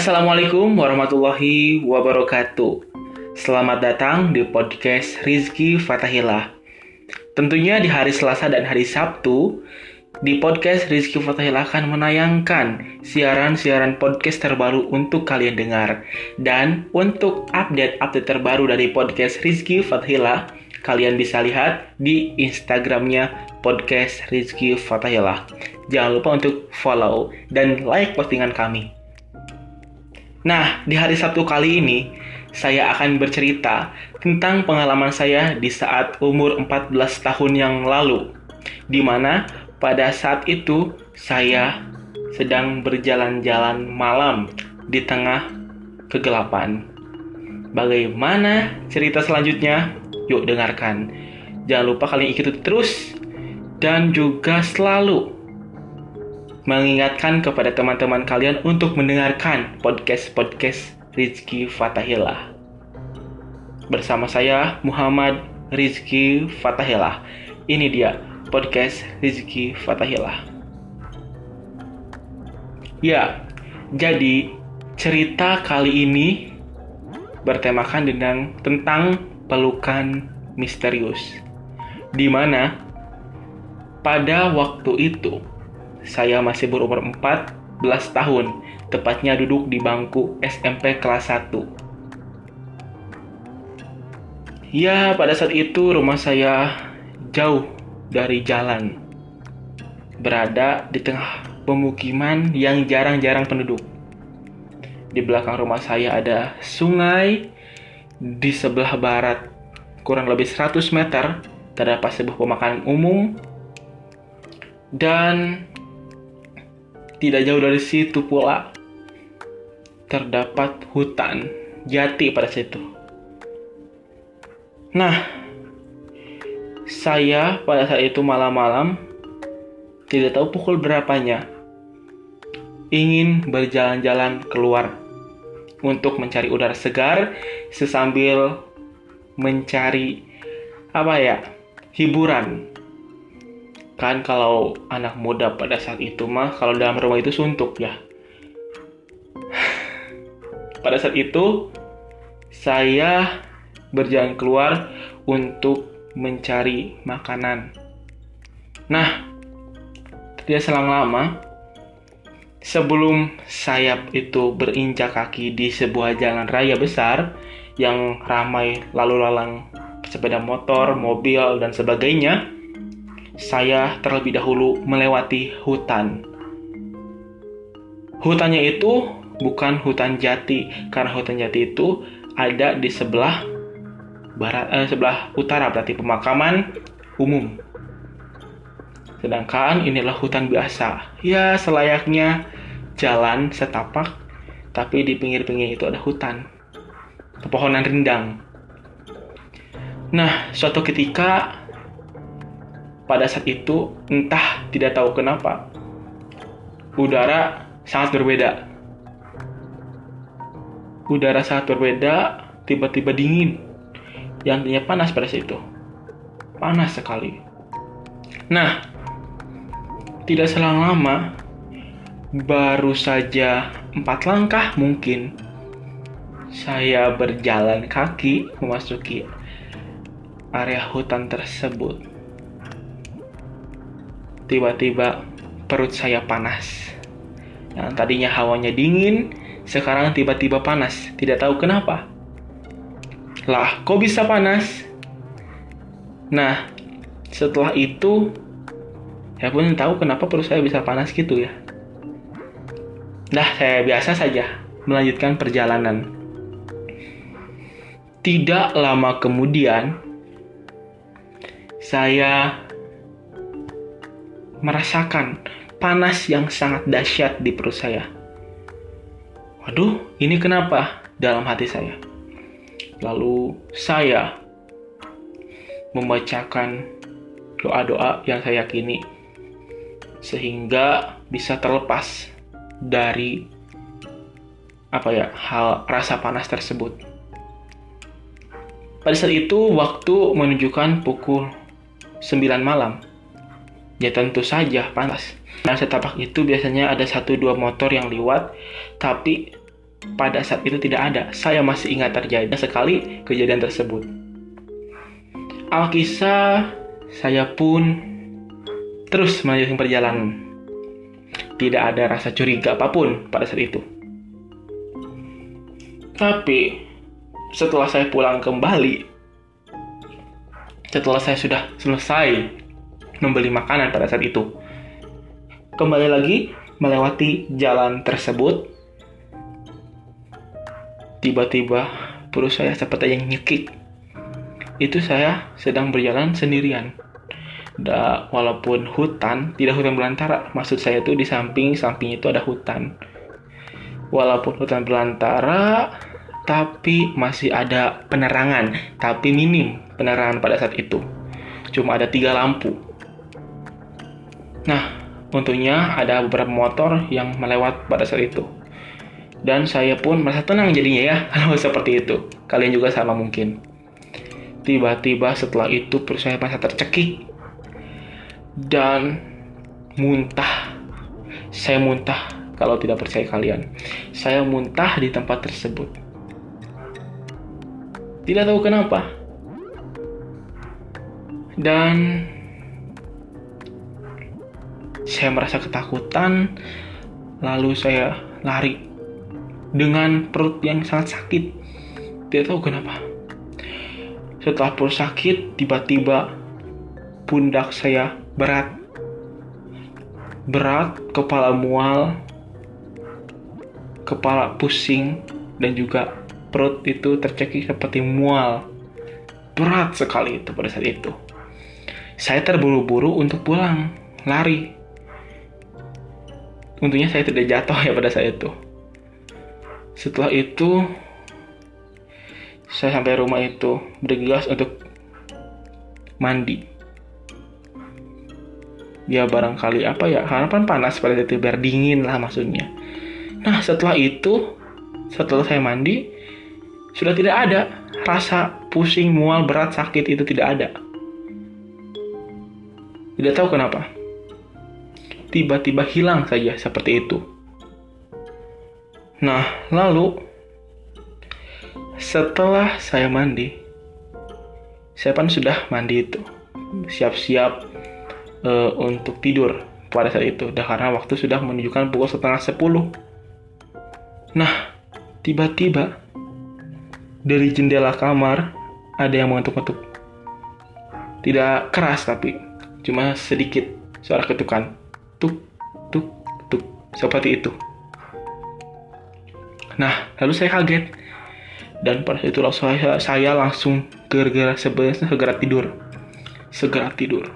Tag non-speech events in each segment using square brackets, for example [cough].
Assalamualaikum warahmatullahi wabarakatuh. Selamat datang di podcast Rizky Fatahillah. Tentunya di hari Selasa dan hari Sabtu, di podcast Rizky Fatahillah akan menayangkan siaran-siaran podcast terbaru untuk kalian dengar. Dan untuk update-update terbaru dari podcast Rizky Fatahillah, kalian bisa lihat di Instagramnya podcast Rizky Fatahillah. Jangan lupa untuk follow dan like postingan kami. Nah, di hari Sabtu kali ini, saya akan bercerita tentang pengalaman saya di saat umur 14 tahun yang lalu, di mana pada saat itu saya sedang berjalan-jalan malam di tengah kegelapan. Bagaimana cerita selanjutnya? Yuk dengarkan. Jangan lupa kalian ikuti terus dan juga selalu mengingatkan kepada teman-teman kalian untuk mendengarkan podcast-podcast Rizky Fatahillah. Bersama saya Muhammad Rizky Fatahillah. Ini dia podcast Rizky Fatahillah. Ya, jadi cerita kali ini bertemakan dengan tentang pelukan misterius. Di mana pada waktu itu saya masih berumur 14 tahun, tepatnya duduk di bangku SMP kelas 1. Ya, pada saat itu rumah saya jauh dari jalan. Berada di tengah pemukiman yang jarang-jarang penduduk. Di belakang rumah saya ada sungai, di sebelah barat kurang lebih 100 meter terdapat sebuah pemakanan umum dan tidak jauh dari situ pula terdapat hutan jati pada situ. Nah, saya pada saat itu malam-malam tidak tahu pukul berapanya ingin berjalan-jalan keluar untuk mencari udara segar sesambil mencari apa ya hiburan kan kalau anak muda pada saat itu mah kalau dalam rumah itu suntuk ya. [sighs] Pada saat itu saya berjalan keluar untuk mencari makanan. Nah tidak selang lama sebelum sayap itu berinjak kaki di sebuah jalan raya besar yang ramai lalu lalang sepeda motor, mobil, dan sebagainya, saya terlebih dahulu melewati hutan. Hutannya itu bukan hutan jati, karena hutan jati itu ada di sebelah barat, eh, sebelah utara, berarti pemakaman umum. Sedangkan inilah hutan biasa, ya selayaknya jalan setapak, tapi di pinggir-pinggir itu ada hutan, pepohonan rindang. Nah, suatu ketika pada saat itu entah tidak tahu kenapa udara sangat berbeda. Udara sangat berbeda, tiba-tiba dingin. Yang tadinya panas pada saat itu. Panas sekali. Nah, tidak selang lama, baru saja empat langkah mungkin, saya berjalan kaki memasuki area hutan tersebut tiba-tiba perut saya panas. Yang tadinya hawanya dingin, sekarang tiba-tiba panas. Tidak tahu kenapa. Lah, kok bisa panas? Nah, setelah itu, saya pun tahu kenapa perut saya bisa panas gitu ya. Nah, saya biasa saja melanjutkan perjalanan. Tidak lama kemudian, saya merasakan panas yang sangat dahsyat di perut saya. Waduh, ini kenapa? Dalam hati saya. Lalu saya membacakan doa-doa yang saya yakini sehingga bisa terlepas dari apa ya hal rasa panas tersebut. Pada saat itu waktu menunjukkan pukul 9 malam. Ya tentu saja panas. Nah setapak itu biasanya ada satu dua motor yang lewat, tapi pada saat itu tidak ada. Saya masih ingat terjadi sekali kejadian tersebut. Alkisah, saya pun terus melanjutkan perjalanan. Tidak ada rasa curiga apa pun pada saat itu. Tapi setelah saya pulang kembali, setelah saya sudah selesai membeli makanan pada saat itu, kembali lagi melewati jalan tersebut, tiba-tiba perut saya seperti yang nyekik. Itu saya sedang berjalan sendirian. Da, walaupun hutan, tidak hutan belantara. Maksud saya itu di samping, samping itu ada hutan. Walaupun hutan belantara, tapi masih ada penerangan, tapi minim penerangan pada saat itu. Cuma ada tiga lampu. Nah, untungnya ada beberapa motor yang melewat pada saat itu. Dan saya pun merasa tenang jadinya ya, [laughs] kalau seperti itu. Kalian juga sama mungkin. Tiba-tiba setelah itu perut saya merasa tercekik. Dan muntah. Saya muntah kalau tidak percaya kalian. Saya muntah di tempat tersebut. Tidak tahu kenapa. Dan saya merasa ketakutan, lalu saya lari dengan perut yang sangat sakit. Tidak tahu kenapa. Setelah perut sakit, tiba-tiba pundak saya berat. Berat, kepala mual, kepala pusing, dan juga perut itu tercekik seperti mual. Berat sekali itu pada saat itu. Saya terburu-buru untuk pulang, lari. Untungnya saya tidak jatuh ya pada saat itu. Setelah itu saya sampai rumah itu bergegas untuk mandi. Ya barangkali apa ya harapan panas pada itu biar dingin lah maksudnya. Nah setelah itu setelah saya mandi sudah tidak ada rasa pusing mual berat sakit itu tidak ada. Tidak tahu kenapa tiba-tiba hilang saja seperti itu Nah, lalu setelah saya mandi, saya kan sudah mandi itu, siap-siap uh, untuk tidur pada saat itu. Dah karena waktu sudah menunjukkan pukul setengah sepuluh. Nah, tiba-tiba dari jendela kamar ada yang mengetuk-ketuk. Tidak keras tapi cuma sedikit suara ketukan. Tuk, tuk, tuk. Seperti itu. Nah, lalu saya kaget. Dan pada itu saya, saya langsung segera, segera tidur. Segera tidur.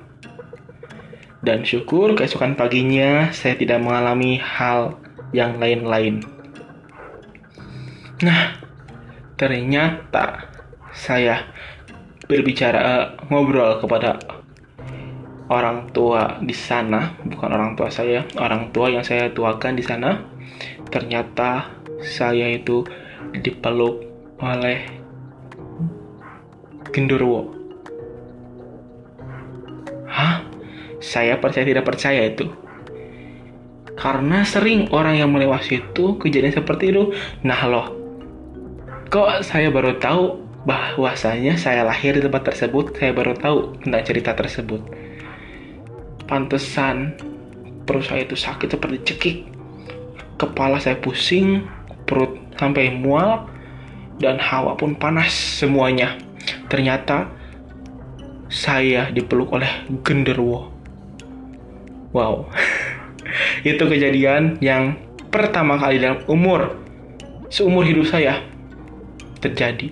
Dan syukur keesokan paginya saya tidak mengalami hal yang lain-lain. Nah, ternyata saya berbicara uh, ngobrol kepada orang tua di sana, bukan orang tua saya, orang tua yang saya tuakan di sana. Ternyata saya itu dipeluk oleh genderuwo. Hah? Saya percaya tidak percaya itu. Karena sering orang yang melewati itu kejadian seperti itu. Nah loh, kok saya baru tahu bahwasanya saya lahir di tempat tersebut, saya baru tahu tentang cerita tersebut. Pantesan perut saya itu sakit seperti cekik. Kepala saya pusing, perut sampai mual dan hawa pun panas semuanya. Ternyata saya dipeluk oleh genderuwo. Wow. [laughs] Itu kejadian yang pertama kali dalam umur seumur hidup saya terjadi.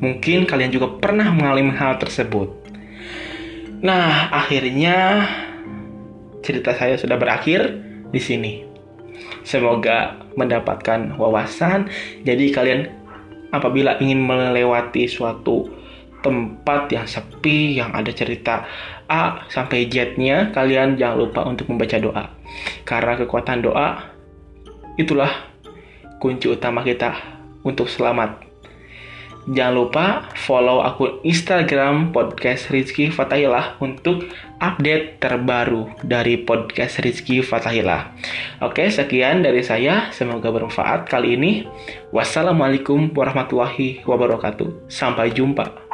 Mungkin kalian juga pernah mengalami hal tersebut. Nah, akhirnya cerita saya sudah berakhir di sini. Semoga mendapatkan wawasan. Jadi kalian apabila ingin melewati suatu tempat yang sepi, yang ada cerita A sampai Z-nya, kalian jangan lupa untuk membaca doa. Karena kekuatan doa itulah kunci utama kita untuk selamat. Jangan lupa follow akun Instagram podcast Rizky Fatahillah untuk update terbaru dari podcast Rizky Fatahillah. Oke, sekian dari saya. Semoga bermanfaat kali ini. Wassalamualaikum warahmatullahi wabarakatuh. Sampai jumpa.